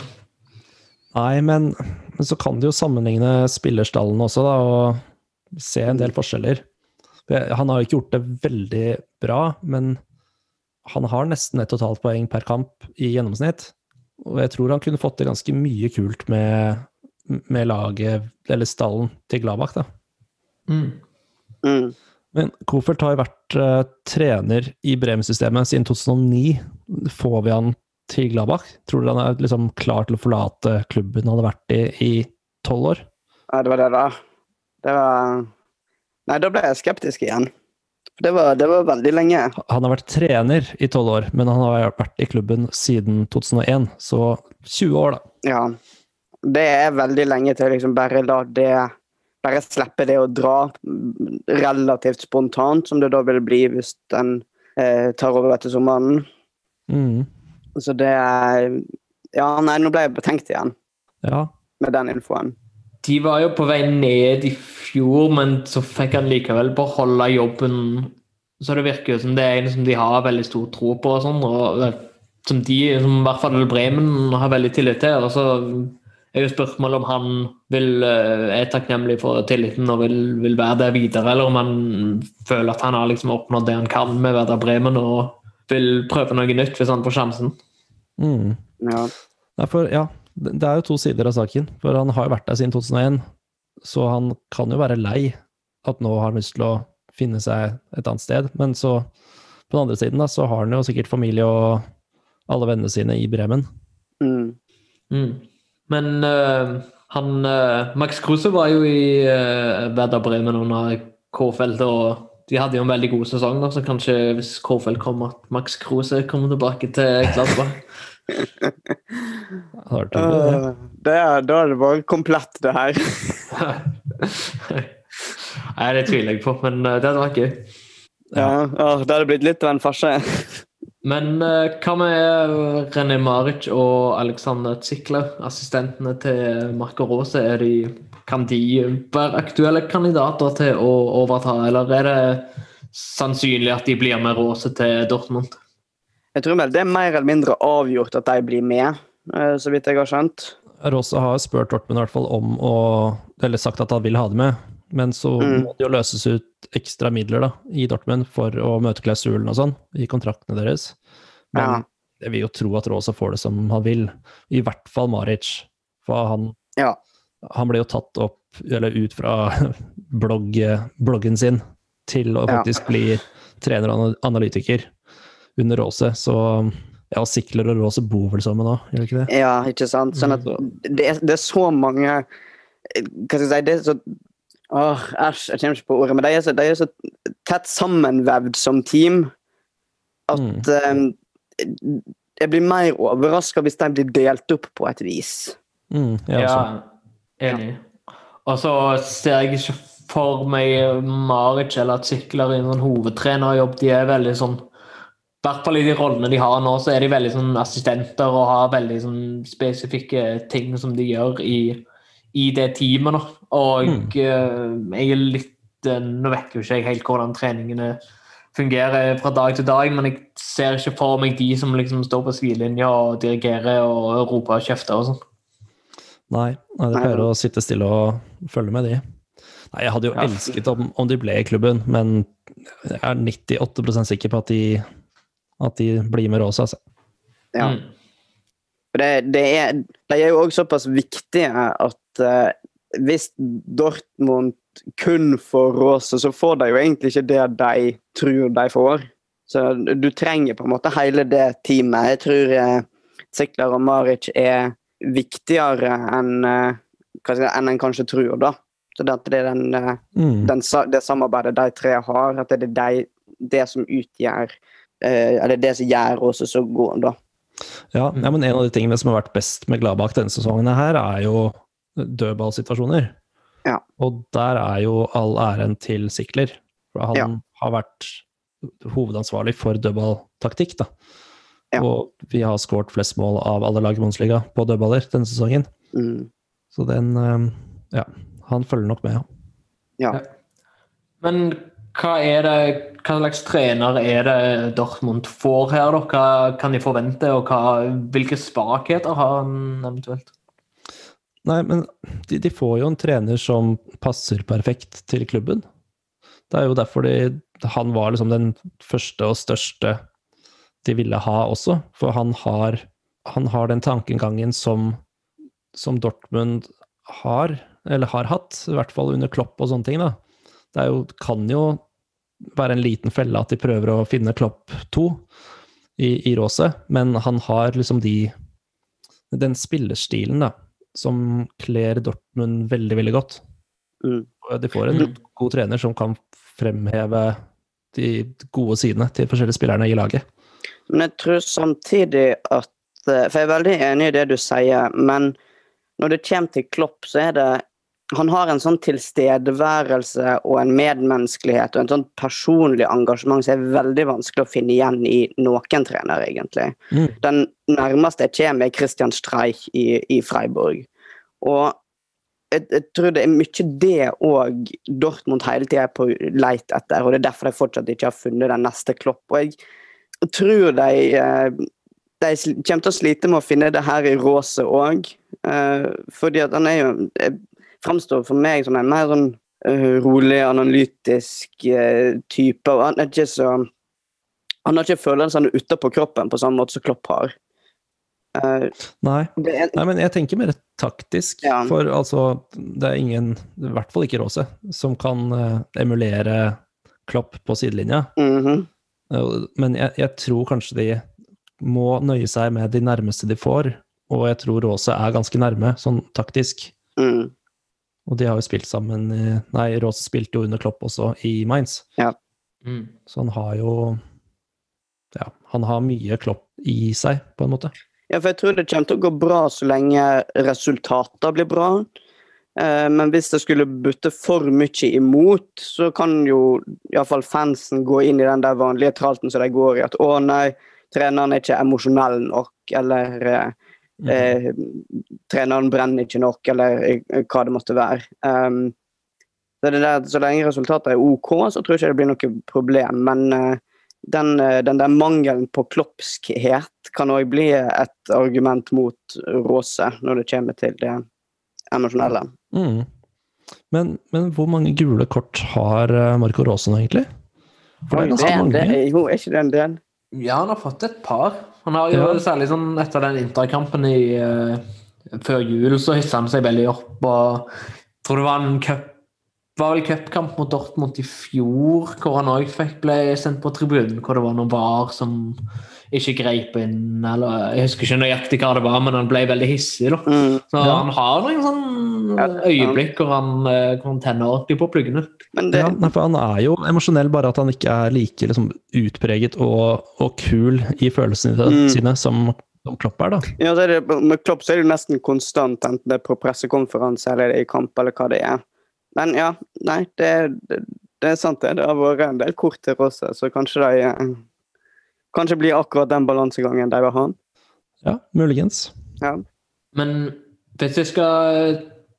Nei, men, men så kan du jo sammenligne spillerstallen også, da, og se en del forskjeller. Han har jo ikke gjort det veldig bra, men han har nesten ett og et halvt poeng per kamp i gjennomsnitt. Og jeg tror han kunne fått til ganske mye kult med, med laget, eller stallen, til Gladbach, da. Mm. Mm. Men Kofelt har jo vært uh, trener i Bremen-systemet siden 2009. Får vi han til Gladbach? Tror dere han er liksom klar til å forlate klubben han hadde vært i i tolv år? Ja, det var det, da. Det var Nei, da ble jeg skeptisk igjen. Det var, det var veldig lenge. Han har vært trener i tolv år, men han har vært i klubben siden 2001, så 20 år, da. Ja. Det er veldig lenge til liksom bare la det Bare slippe det å dra relativt spontant, som det da vil bli hvis den eh, tar over etter sommeren. Mm. Så det Ja, nei, nå ble jeg betenkt igjen Ja. med den infoen. De var jo på vei ned i fjor, men så fikk han likevel beholde jobben. Så det virker jo som det er en som de har veldig stor tro på, og sånn, og eh, som de, som i hvert fall Bremen, har veldig tillit til. Og så er jo spørsmålet om han vil, eh, er takknemlig for tilliten og vil, vil være der videre, eller om han føler at han har liksom oppnådd det han kan med Werder Bremen, og vil prøve noe nytt hvis han får sjansen. Mm. Ja. Nei, for, ja, det det er jo to sider av saken. For han har jo vært der siden 2001, så han kan jo være lei at nå har han lyst til å finne seg et annet sted. Men så, på den andre siden, da, så har han jo sikkert familie og alle vennene sine i Bremen. Mm. Mm. Men uh, han uh, Max Kruse var jo i uh, Werder Bremen under K-feltet og de hadde jo en veldig god sesong, da, så kanskje hvis K-felt kommer, at Max Kruse kommer tilbake til Gladbach. *laughs* Vært det. Det er, da er det bare komplett, det her. *laughs* Nei, det tviler jeg på, men eh, det hadde vært gøy. Ja, ja, Det hadde blitt litt av en farse. *laughs* Men eh, hva med René Maric og Alexander Zikler, assistentene til Marco Rose? Er de, kan de være aktuelle kandidater til å overta, eller er det sannsynlig at de blir med Rose til Dortmund? Jeg tror vel det er mer eller mindre avgjort at de blir med, eh, så vidt jeg har skjønt. Rose har spurt Dortmund i hvert fall om å Eller sagt at han vil ha det med, men så Mm. må det jo løses ut ekstra midler da, i Dortmund for å møte klausulen og sånn, i kontraktene deres. Men Ja. jeg vil jo tro at Rosa får det som han vil. I hvert fall Maric. For han, Ja. Han ble jo tatt opp, eller ut fra *laughs* blogg, bloggen sin til å Ja. faktisk bli trener og analytiker under Rose. Så ja, Sikler og Rose bor vel sammen òg, gjør de ikke det? Ja, ikke sant? Sånn at det er, det er så mange Hva skal jeg si det er så, Åh, æsj, jeg kommer ikke på ordet, men de er så, de er så tett sammenvevd som team at Mm. um, jeg blir mer overraska hvis de blir delt opp på et vis. Mm, Ja, også. Enig. Og så ser jeg ikke for meg Maric eller at Sykler i en sånn hovedtrenerjobb. De er veldig sånn I hvert fall i de rollene de har nå, så er de veldig sånn assistenter og har veldig sånn spesifikke ting som de gjør i, i det teamet. Nå. Og Mm. eh, jeg er litt eh, Nå vet jo ikke jeg helt hvordan treningene fungerer fra dag til dag, men jeg ser ikke for meg de som liksom står på sidelinja og dirigerer og roper og kjefter og sånn. Nei, nei, de pleier å sitte stille og følge med, de. Nei, jeg hadde jo Ja. elsket om, om de ble i klubben, men jeg er 98% sikker på at de, at de blir med Rosa. Altså. Ja. Mm. Det, det er, de er jo også såpass viktige at uh, hvis Dortmund kun får Råse, så får de jo egentlig ikke det de tror de får. Så du trenger på en måte hele det teamet. Jeg tror eh, Zikler og Maric er viktigere enn eh, enn en kanskje tror, da. Så det, at det er den, eh, Mm. den, det samarbeidet de tre har, at det er de, det som utgjør eh, Eller det som gjør oss så god, da. Ja, ja, men en av de tingene som har vært best med Gladbakk denne sesongen her, er jo dødballsituasjoner. Ja. Og der er jo all æren til Sikler. For han Ja. har vært hovedansvarlig for dødballtaktikk, da. Ja. Og vi har skåret flest mål av alle lag i Bundesliga på dødballer denne sesongen. Mm. Så den eh, Ja, han følger nok med, ja. Ja. Men hva er det, hva slags trener er det Dortmund får her? Da? Hva kan de forvente, og hva, hvilke svakheter har han eventuelt? Nei, men de, de får jo en trener som passer perfekt til klubben. Det er jo derfor de, han var liksom den første og største de ville ha også. For han har, han har den tankegangen som, som Dortmund har, eller har hatt, i hvert fall under Klopp og sånne ting. da. Det er jo, kan jo være en liten felle at de prøver å finne Klopp 2 i, i Råset, men han har liksom de Den spillerstilen, da, som kler Dortmund veldig, veldig godt. Mm. De får en god trener som kan fremheve de gode sidene til forskjellige spillerne i laget. Men jeg tror samtidig at eh, For jeg er veldig enig i det du sier, men når det kommer til Klopp, så er det Han har en sånn tilstedeværelse og en medmenneskelighet og en sånn personlig engasjement som er veldig vanskelig å finne igjen i noen trener, egentlig. Mm. Den nærmeste jeg kommer, er Christian Streich i, i Freiburg. Og jeg, jeg tror det er mye det òg Dortmund hele tida er på leit etter, og det er derfor de fortsatt ikke har funnet den neste Klopp. Og jeg tror de eh, de kommer til å slite med å finne det her i Råse òg. fordi at han er jo eh, Framstår for meg som en mer sånn eh, rolig, analytisk eh, type. og Han er ikke så Han har ikke følelsene utapå kroppen på samme måte som Klopp har. Eh, Nei. er, Nei, men jeg tenker mer taktisk. Ja. For altså, det er ingen, i hvert fall ikke Råse, som kan eh, emulere Klopp på sidelinja. mhm. Eh, Men jeg, jeg tror kanskje de må nøye seg med de nærmeste de får, og jeg tror Råse er ganske nærme, sånn taktisk. mm. Og de har jo spilt sammen i- Nei, Råse spilte jo under Klopp også, i Mainz. Mm. Så han har jo Ja, han har mye Klopp i seg, på en måte. Ja, for jeg tror det kommer til å gå bra så lenge resultater blir bra. Eh, Men hvis det skulle butte for mye imot, så kan jo iallfall fansen gå inn i den der vanlige tralten som de går i. At 'å nei, treneren er ikke emosjonell nok', eller eh, Mm. eh, 'treneren brenner ikke nok', eller eh, hva det måtte være. Um, så, det der, så lenge resultatet er OK, så tror jeg ikke det blir noe problem. Men uh, den, uh, den der mangelen på kloppskhet kan òg bli et argument mot Råse når det kommer til det emosjonelle. Mm. Men, men hvor mange gule kort har eh, Marco Rose nå, egentlig? For det er ganske mange. det- Jo, er ikke det en del? Ja, han har fått et par. Han har jo Ja. Særlig sånn etter den interkampen i, uh, før jul, så hissa han seg veldig opp. og jeg tror det var en cup var vel cupkamp mot Dortmund i fjor, hvor han òg ble sendt på tribunen. Hvor det var noen VAR som ikke greip inn, eller jeg husker ikke nøyaktig hva det var, men han ble veldig hissig. da. Mm. Så Ja. han har noen sånn øyeblikk hvor han, eh, hvor han tenner ordentlig på pluggene. Men det, Ja, for han er jo emosjonell, bare at han ikke er like liksom, utpreget og, og kul i følelsene Mm. sine som, som Klopp er, da. ja, er det, med Klopp så er det nesten konstant, enten det er på pressekonferanse eller det er i kamp, eller hva det er. Men ja, nei, det, det, det er sant, det. Det har vært en del kort til Rosse, så kanskje de eh, Kanskje blir akkurat den balansegangen de vil ha. Ja, muligens. Ja. Men hvis jeg skal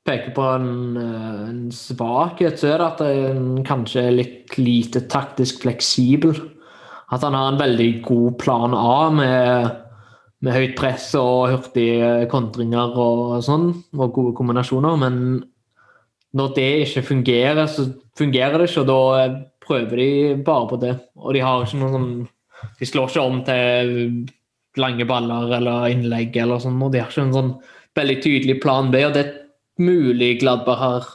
peke på en, eh, en svakhet, så er det at han kanskje er litt lite taktisk fleksibel. At han har en veldig god plan A med, med høyt press og hurtige kontringer og sånn, og gode kombinasjoner, men når det ikke fungerer, så fungerer det ikke, og da prøver de bare på det. Og de har ikke noen sånn De slår ikke om til lange baller eller innlegg eller sånn, de har ikke en sånn veldig tydelig plan B, og det er mulig Gladberg har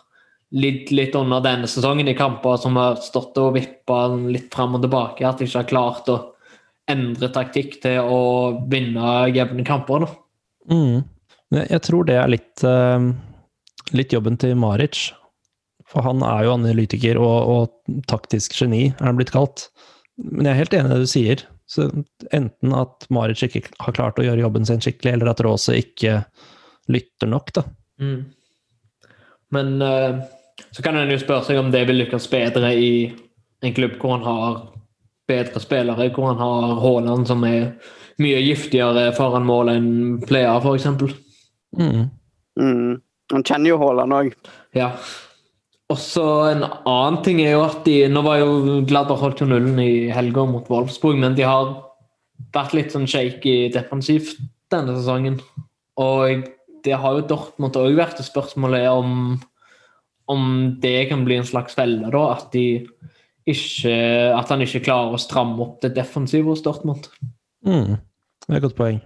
lidd litt under denne sesongen i kamper som har stått og vippa litt fram og tilbake, at de ikke har klart å endre taktikk til å vinne jevne kamper. Mm. Jeg tror det er litt, eh, litt jobben til Maric. For han er jo analytiker og, og taktisk geni, er han blitt kalt. Men jeg er helt enig i det du sier. Så enten at Maric ikke har klart å gjøre jobben sin skikkelig, eller at Rose ikke lytter nok, da. Mm. Men uh, så kan en jo spørre seg om det vil lykkes bedre i en klubb hvor han har bedre spillere, hvor han har Haaland som er mye giftigere foran mål enn Player, f.eks. Mm. Mm. Han kjenner jo Haaland òg. Ja. Og så en annen ting er jo at de Nå var jo Gladder holdt jo nullen i helga mot Wolfsburg, men de har vært litt sånn shaky defensivt denne sesongen. Og det har jo Dortmund òg vært og spørsmålet er om om det kan bli en slags felle, da. At, de ikke, at han ikke klarer å stramme opp det defensive hos Dortmund. Mm. Det er et godt poeng.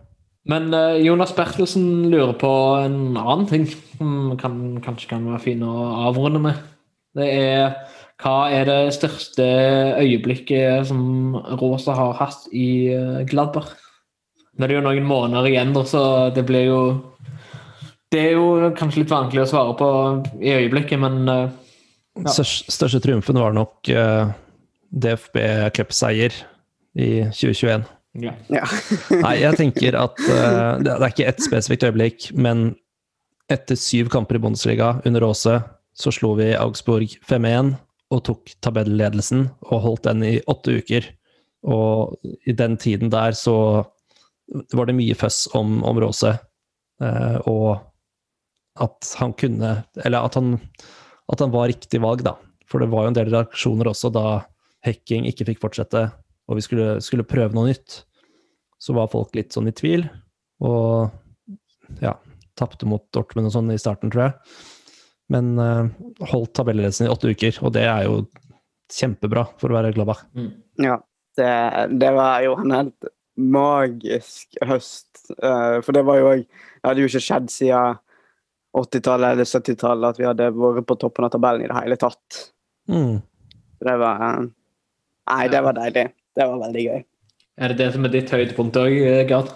Men eh, Jonas Bertelsen lurer på en annen ting som kan, kanskje kan være fin å avrunde med. Det er hva er det største øyeblikket som Rosa har hatt i eh, Gladbach? Nå er det jo noen måneder igjen, så det blir jo Det er jo kanskje litt vanskelig å svare på i øyeblikket, men eh, Ja. Største, triumfen var nok DFB Cup-seier i 2021. ja. Ja. *laughs* Nei, jeg tenker at uh, det, er ikke ett spesifikt øyeblikk, men etter syv kamper i Bundesliga under Aase, så slo vi Augsburg 5-1 og tok tabelledelsen og holdt den i åtte uker. Og i den tiden der så var det mye føss om, om Rose, eh, og at han kunne Eller at han, at han var riktig valg, da. For det var jo en del reaksjoner også da Hekking ikke fikk fortsette, og vi skulle, skulle prøve noe nytt så var folk litt sånn i tvil, og ja, tapte mot Dortmund og sånn i starten, tror jeg. Men uh, holdt tabellledelsen i åtte uker, og det er jo kjempebra for å være Gladbach. Ja, det, det var jo en helt magisk høst. Uh, for det var jo òg Det hadde jo ikke skjedd siden 80-tallet eller 70-tallet at vi hadde vært på toppen av tabellen i det hele tatt. Mm. Det var eh, Nei, det var deilig. Det var veldig gøy. Er det det som er ditt høydepunkt òg, Gard?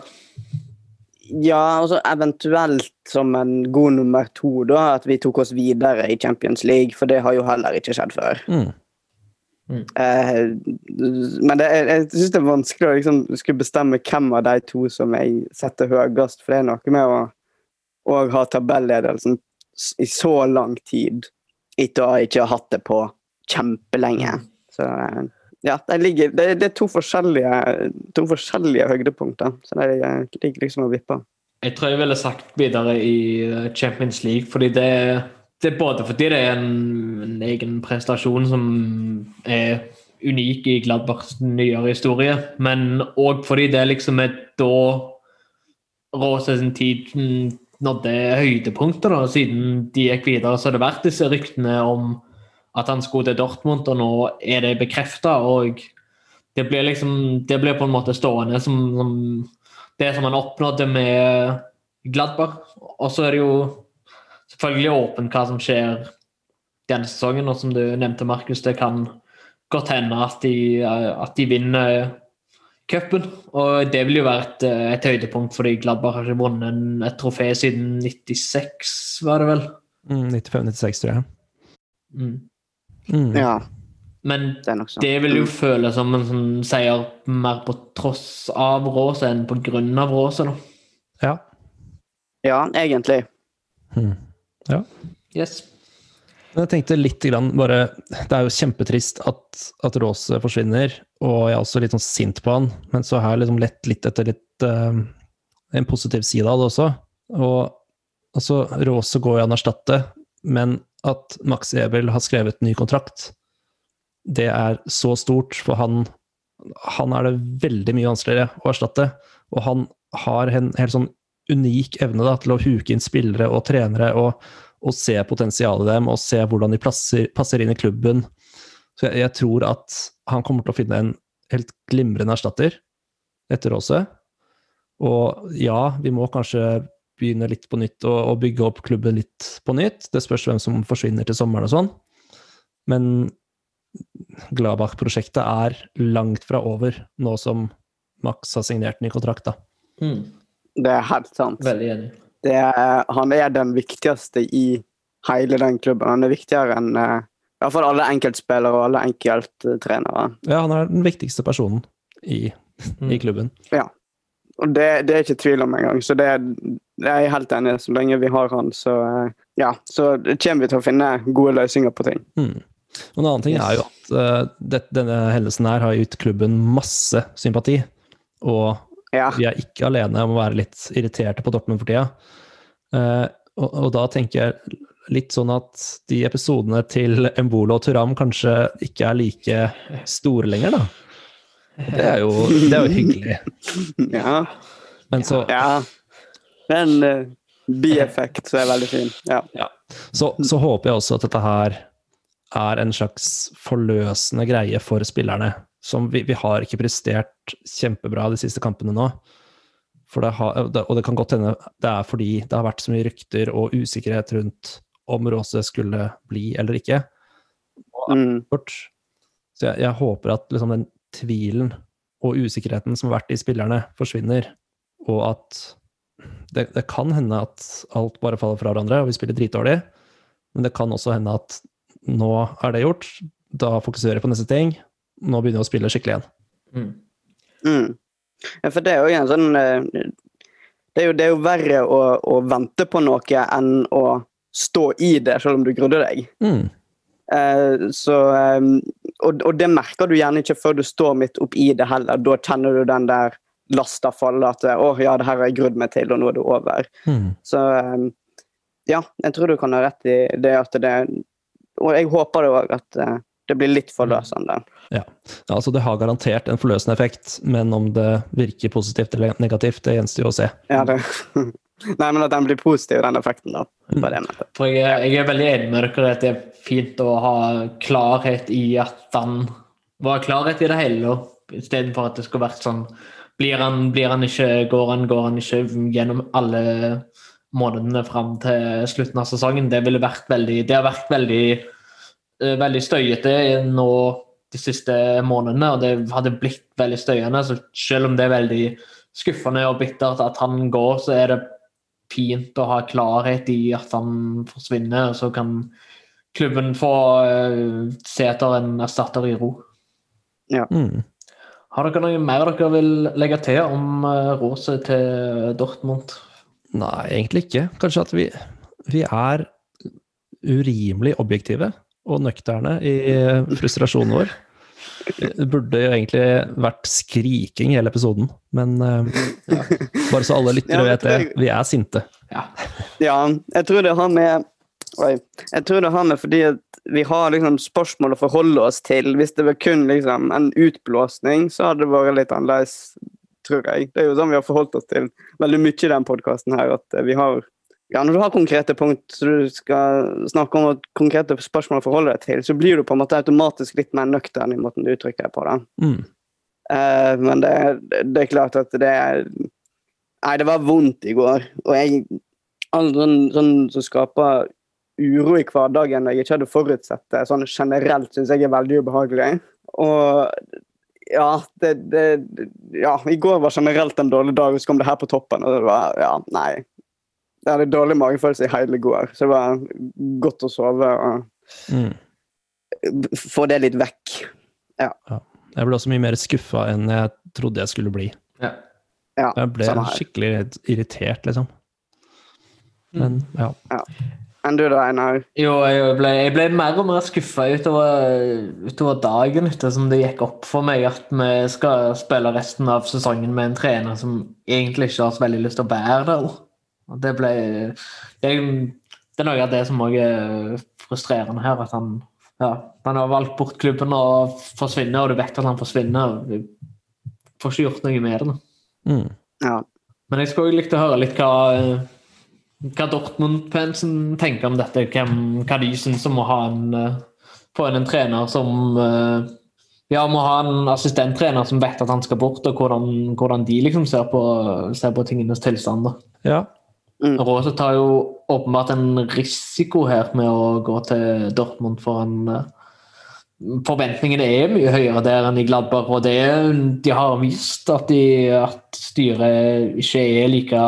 Ja, altså eventuelt som en god nummer to, da, at vi tok oss videre i Champions League, for det har jo heller ikke skjedd før. Mm. Eh, men det jeg syns det er vanskelig å liksom, skulle bestemme hvem av de to som jeg setter høyest, for det er noe med å og ha tabelledelsen i så lang tid etter å ikke ha hatt det på kjempelenge. Så eh, ja, det, ligger, det, det er to forskjellige, to forskjellige høydepunkter, så det eh, ligger liksom og vipper. Jeg tror jeg ville sagt videre i eh, Champions League, fordi det, det er både fordi det er en, en egen prestasjon som er unik i Gladbachs nyere historie, men òg fordi det liksom er da Råse sin tid nådde høydepunktet, da, siden de gikk videre. Så har det vært disse ryktene om at han skulle til Dortmund, og nå er det bekrefta. Det blir liksom Det blir på en måte stående som, som det som han oppnådde med Gladbach. Og så er det jo selvfølgelig åpent hva som skjer denne sesongen. Og som du nevnte, Markus, det kan godt hende at de, at de vinner cupen. Og det vil jo være et, et høydepunkt, fordi Gladbach har ikke vunnet et trofé siden 96, var det vel? Mm, 95-96, tror jeg. Mm. Mm. Ja, Men det er sånn. det vil jo føles som en sånn seier mer på tross av Råse enn på grunn av Råse, da. Ja. Ja, egentlig. Mm. Yes. Men jeg tenkte litt grann bare Det er jo kjempetrist at, at Rose forsvinner, og jeg er også litt sånn sint på han, men så har jeg liksom lett litt etter litt eh, en positiv side av det også. Og altså, Rose går jo an å erstatte, men at Max Ebel har skrevet ny kontrakt, det er så stort, for han, han er det veldig mye vanskeligere å erstatte. Og han har en helt sånn unik evne da, til å huke inn spillere og trenere og, og se potensialet i dem, og se hvordan de plasser, passer inn i klubben. Så jeg, jeg tror at han kommer til å finne en helt glimrende erstatter etter Aase. Og ja, vi må kanskje begynne litt på nytt og, og bygge opp klubben litt på nytt. Det spørs hvem som forsvinner til sommeren og sånn. Men Gladbach-prosjektet er langt fra over, nå som Max har signert ny kontrakt. da. Mm. Det er helt sant. Veldig enig. Det er, han er den viktigste i hele den klubben. Han er viktigere enn eh, i hvert fall alle enkeltspillere og alle enkelttrenere. Ja, han er den viktigste personen i, Mm. i klubben. Og det, det er ikke tvil om engang. Så det, det er jeg helt enig. Så lenge vi har han, så eh, ja, så kommer vi til å finne gode løsninger på ting. Mm. Og en annen ting er jo at uh, det, denne hendelsen her har gitt klubben masse sympati. Og Ja. vi er ikke alene om å være litt irriterte på Dortmund for tida. Uh, og, og da tenker jeg litt sånn at de episodene til Embolo og Turam kanskje ikke er like store lenger, da. Det er jo, det er jo hyggelig. *laughs* Ja. Men så, ja. Det er en eh, bieffekt som er veldig fin. Ja. så, så håper jeg også at dette her er en slags forløsende greie for spillerne. Som vi, vi har ikke prestert kjempebra de siste kampene nå. Det har, og det kan godt hende det er fordi det har vært så mye rykter og usikkerhet rundt om Råse skulle bli eller ikke. Mm. Så jeg, jeg håper at liksom den tvilen og usikkerheten som har vært i spillerne, forsvinner. Og at det, det kan hende at alt bare faller fra hverandre, og vi spiller dritdårlig. Men det kan også hende at nå er det gjort, da fokuserer jeg på neste ting. Nå begynner jeg å spille skikkelig igjen. Mm. Mm. Ja, for det er jo en sånn eh, Det er jo, det er jo verre å, å vente på noe enn å stå i det, selv om du grudde deg. Mm. Eh, så, eh, og, og det merker du gjerne ikke før du står midt oppi det heller. Da kjenner du den der lasta falle at 'Å ja, det her har jeg grudd meg til, og nå er det over'. Mm. Så eh, ja, jeg tror du kan ha rett i det at det Og jeg håper det òg, at eh, det blir litt forløsende. Ja, altså Det har garantert en forløsende effekt, men om det virker positivt eller negativt, det gjenstår jo å se. Ja, det. Nei, men at den blir positiv, den effekten, da. Jeg. For jeg, jeg er veldig enig med dere i at det er fint å ha klarhet i at han var klarhet i det hele, istedenfor at det skulle vært sånn blir han, blir han ikke, går han, går han ikke gjennom alle månedene fram til slutten av sesongen. Det ville vært veldig Det har vært veldig, eh, veldig støyete nå de siste månedene, og det hadde blitt veldig støyende. Så selv om det er veldig skuffende og bittert at han går, så er det fint å ha klarhet i at han forsvinner, og så kan klubben få uh, se etter en erstatter i ro. Mm. Har dere noe mer dere vil legge til om uh, råset til Dortmund? Nei, egentlig ikke. Kanskje at vi, vi er urimelig objektive og nøkterne i frustrasjonen vår. Det burde jo egentlig vært skriking i hele episoden, men ja. bare så alle lyttere Ja, vet det, jeg- vi er sinte. Ja. Ja, jeg tror det har med Oi. Jeg tror det har med fordi at vi har liksom spørsmål å forholde oss til. Hvis det var kun liksom en utblåsning, så hadde det vært litt annerledes, tror jeg. Det er jo sånn vi har forholdt oss til veldig mye i den podkasten her, at eh, vi har ja, Når du har konkrete punkt du skal snakke om og konkrete spørsmål å forholde deg til, så blir du på en måte automatisk litt mer nøktern i måten du uttrykker deg på. det. Mm. Uh, men det, det er klart at det er Nei, det var vondt i går. Og jeg Alt sånn, sånn som skaper uro i hverdagen jeg ikke hadde forutsett det, sånn generelt syns jeg er veldig ubehagelig. Og Ja, det, det Ja, i går var generelt en dårlig dag, og så kom det her på toppen, og det var Ja, nei. Jeg hadde dårlig magefølelse i hele går, så det var godt å sove og Mm. få det litt vekk. Jeg ble også mye mer skuffa enn jeg trodde jeg skulle bli. Ja. Ja, Jeg ble skikkelig irritert, liksom. Men ja. Enn du da, Einar? Jo, jeg ble, jeg ble mer og mer skuffa utover, utover dagen ettersom det gikk opp for meg at vi skal spille resten av sesongen med en trener som egentlig ikke har så veldig lyst til å være der. Og det ble det, det er noe av det som også er frustrerende her, at han, ja, han har valgt bort klubben og forsvinner, og du vet at han forsvinner. og Du får ikke gjort noe med det. Mm. Ja. Men jeg skulle likt å høre litt hva, hva Dortmund-fansen tenker om dette. Hvem, hva de syns om å ha en, eh, få inn en trener som eh, ja, må ha en assistenttrener som vet at han skal bort, og hvordan, hvordan de liksom ser på, ser på tingenes tilstand. da. Ja. Rose tar jo åpenbart en risiko her med å gå til Dortmund for en eh, Forventningene er mye høyere der enn i Gladbach, og det, de har vist at, de, at styret ikke er like,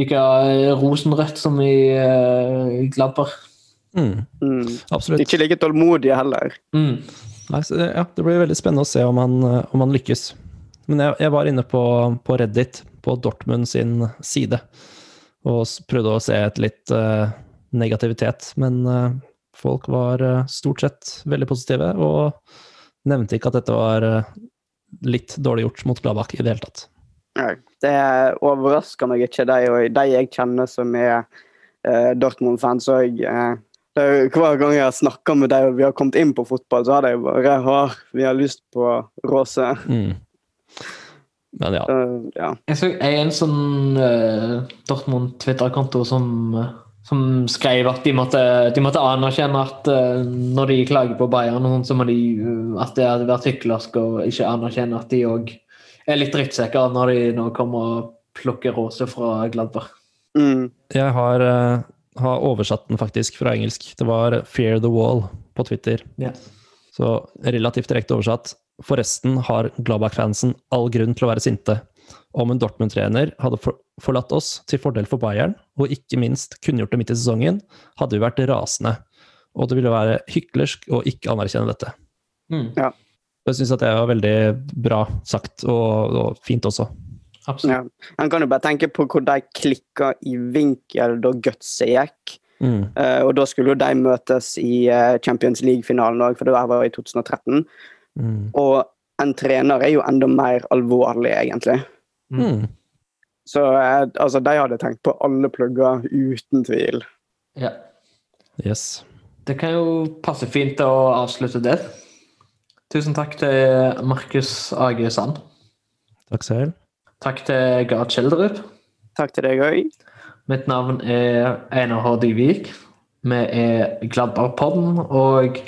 like rosenrødt som i, eh, i Gladbach. Mm. Mm. Absolutt. Ikke like tålmodige heller. Mm. Nei, så, det- ja, det blir veldig spennende å se om han, eh, om han lykkes. Men jeg, jeg var inne på, på Reddit, på Dortmund sin side, og prøvde å se et litt uh, negativitet. Men uh, folk var uh, stort sett veldig positive, og nevnte ikke at dette var litt dårlig gjort mot Gladbach i det hele tatt. Nei, Det overrasker meg ikke, de, og de jeg kjenner som er Dortmund-fans òg. Hver gang jeg har snakka med dem og vi har kommet inn på fotball, så har de bare har, Vi har lyst på Råse. Mm. Men ja. Uh, ja. Jeg så en sånn uh, Dortmund-Twitter-konto som, eh, som skrev at de måtte, de måtte anerkjenne at uh, når de klager på Bayern, og sånn, så må de at det hadde vært hyklersk å ikke anerkjenne at de òg er litt drittsekker når de nå kommer og plukker råser fra Gladbach. Mm. Jeg har, har oversatt den faktisk fra engelsk. Det var Fear the Wall på Twitter. Ja. Så relativt direkte oversatt. Forresten har Gladbach-fansen all grunn til å være sinte. Om en Dortmund-trener hadde forlatt oss til fordel for Bayern, og ikke minst kunngjort det midt i sesongen, hadde vi vært rasende. Og det ville være hyklersk å ikke anerkjenne dette. Mm, Jeg syns det var veldig bra sagt, og, og fint også. absolutt. Ja. Man kan jo bare tenke på hvor de klikka i vinkel da gutset gikk. Mm. Uh, og da skulle jo de møtes i eh, Champions League-finalen òg, for det var i 2013. Mm. Og en trener er jo enda mer alvorlig, egentlig. Mm. Så eh, altså, de hadde tenkt på alle plugger, uten tvil. Ja. Yes. Det kan jo passe fint å avslutte det. Tusen takk til Markus Age Sand. Takk selv. Takk til Gard Kjelderup. Takk til deg òg. Mitt navn er Einar H. Dybvik. Vi er Gladbarpodden, og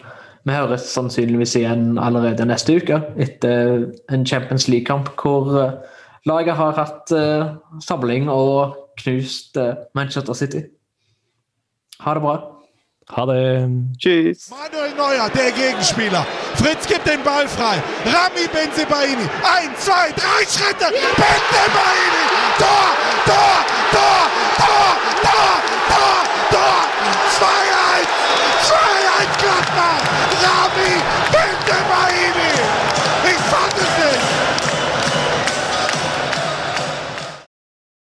vi høres sannsynligvis igjen allerede neste uke etter en Champions League-kamp hvor eh, laget har hatt eh, samling og knust eh, Manchester City. Ha det bra. Ha det. Tschüss. Manuel Neuer, der Gegenspieler. Fritz gibt den Ball frei. Rami Benzebaini. Ein, zwei, drei Schritte. Benzebaini. Tor, Tor, Tor, Tor, Tor, Tor, Tor. Tor! 2-1! 2-1 Gladbach! Rami Bentemahimi!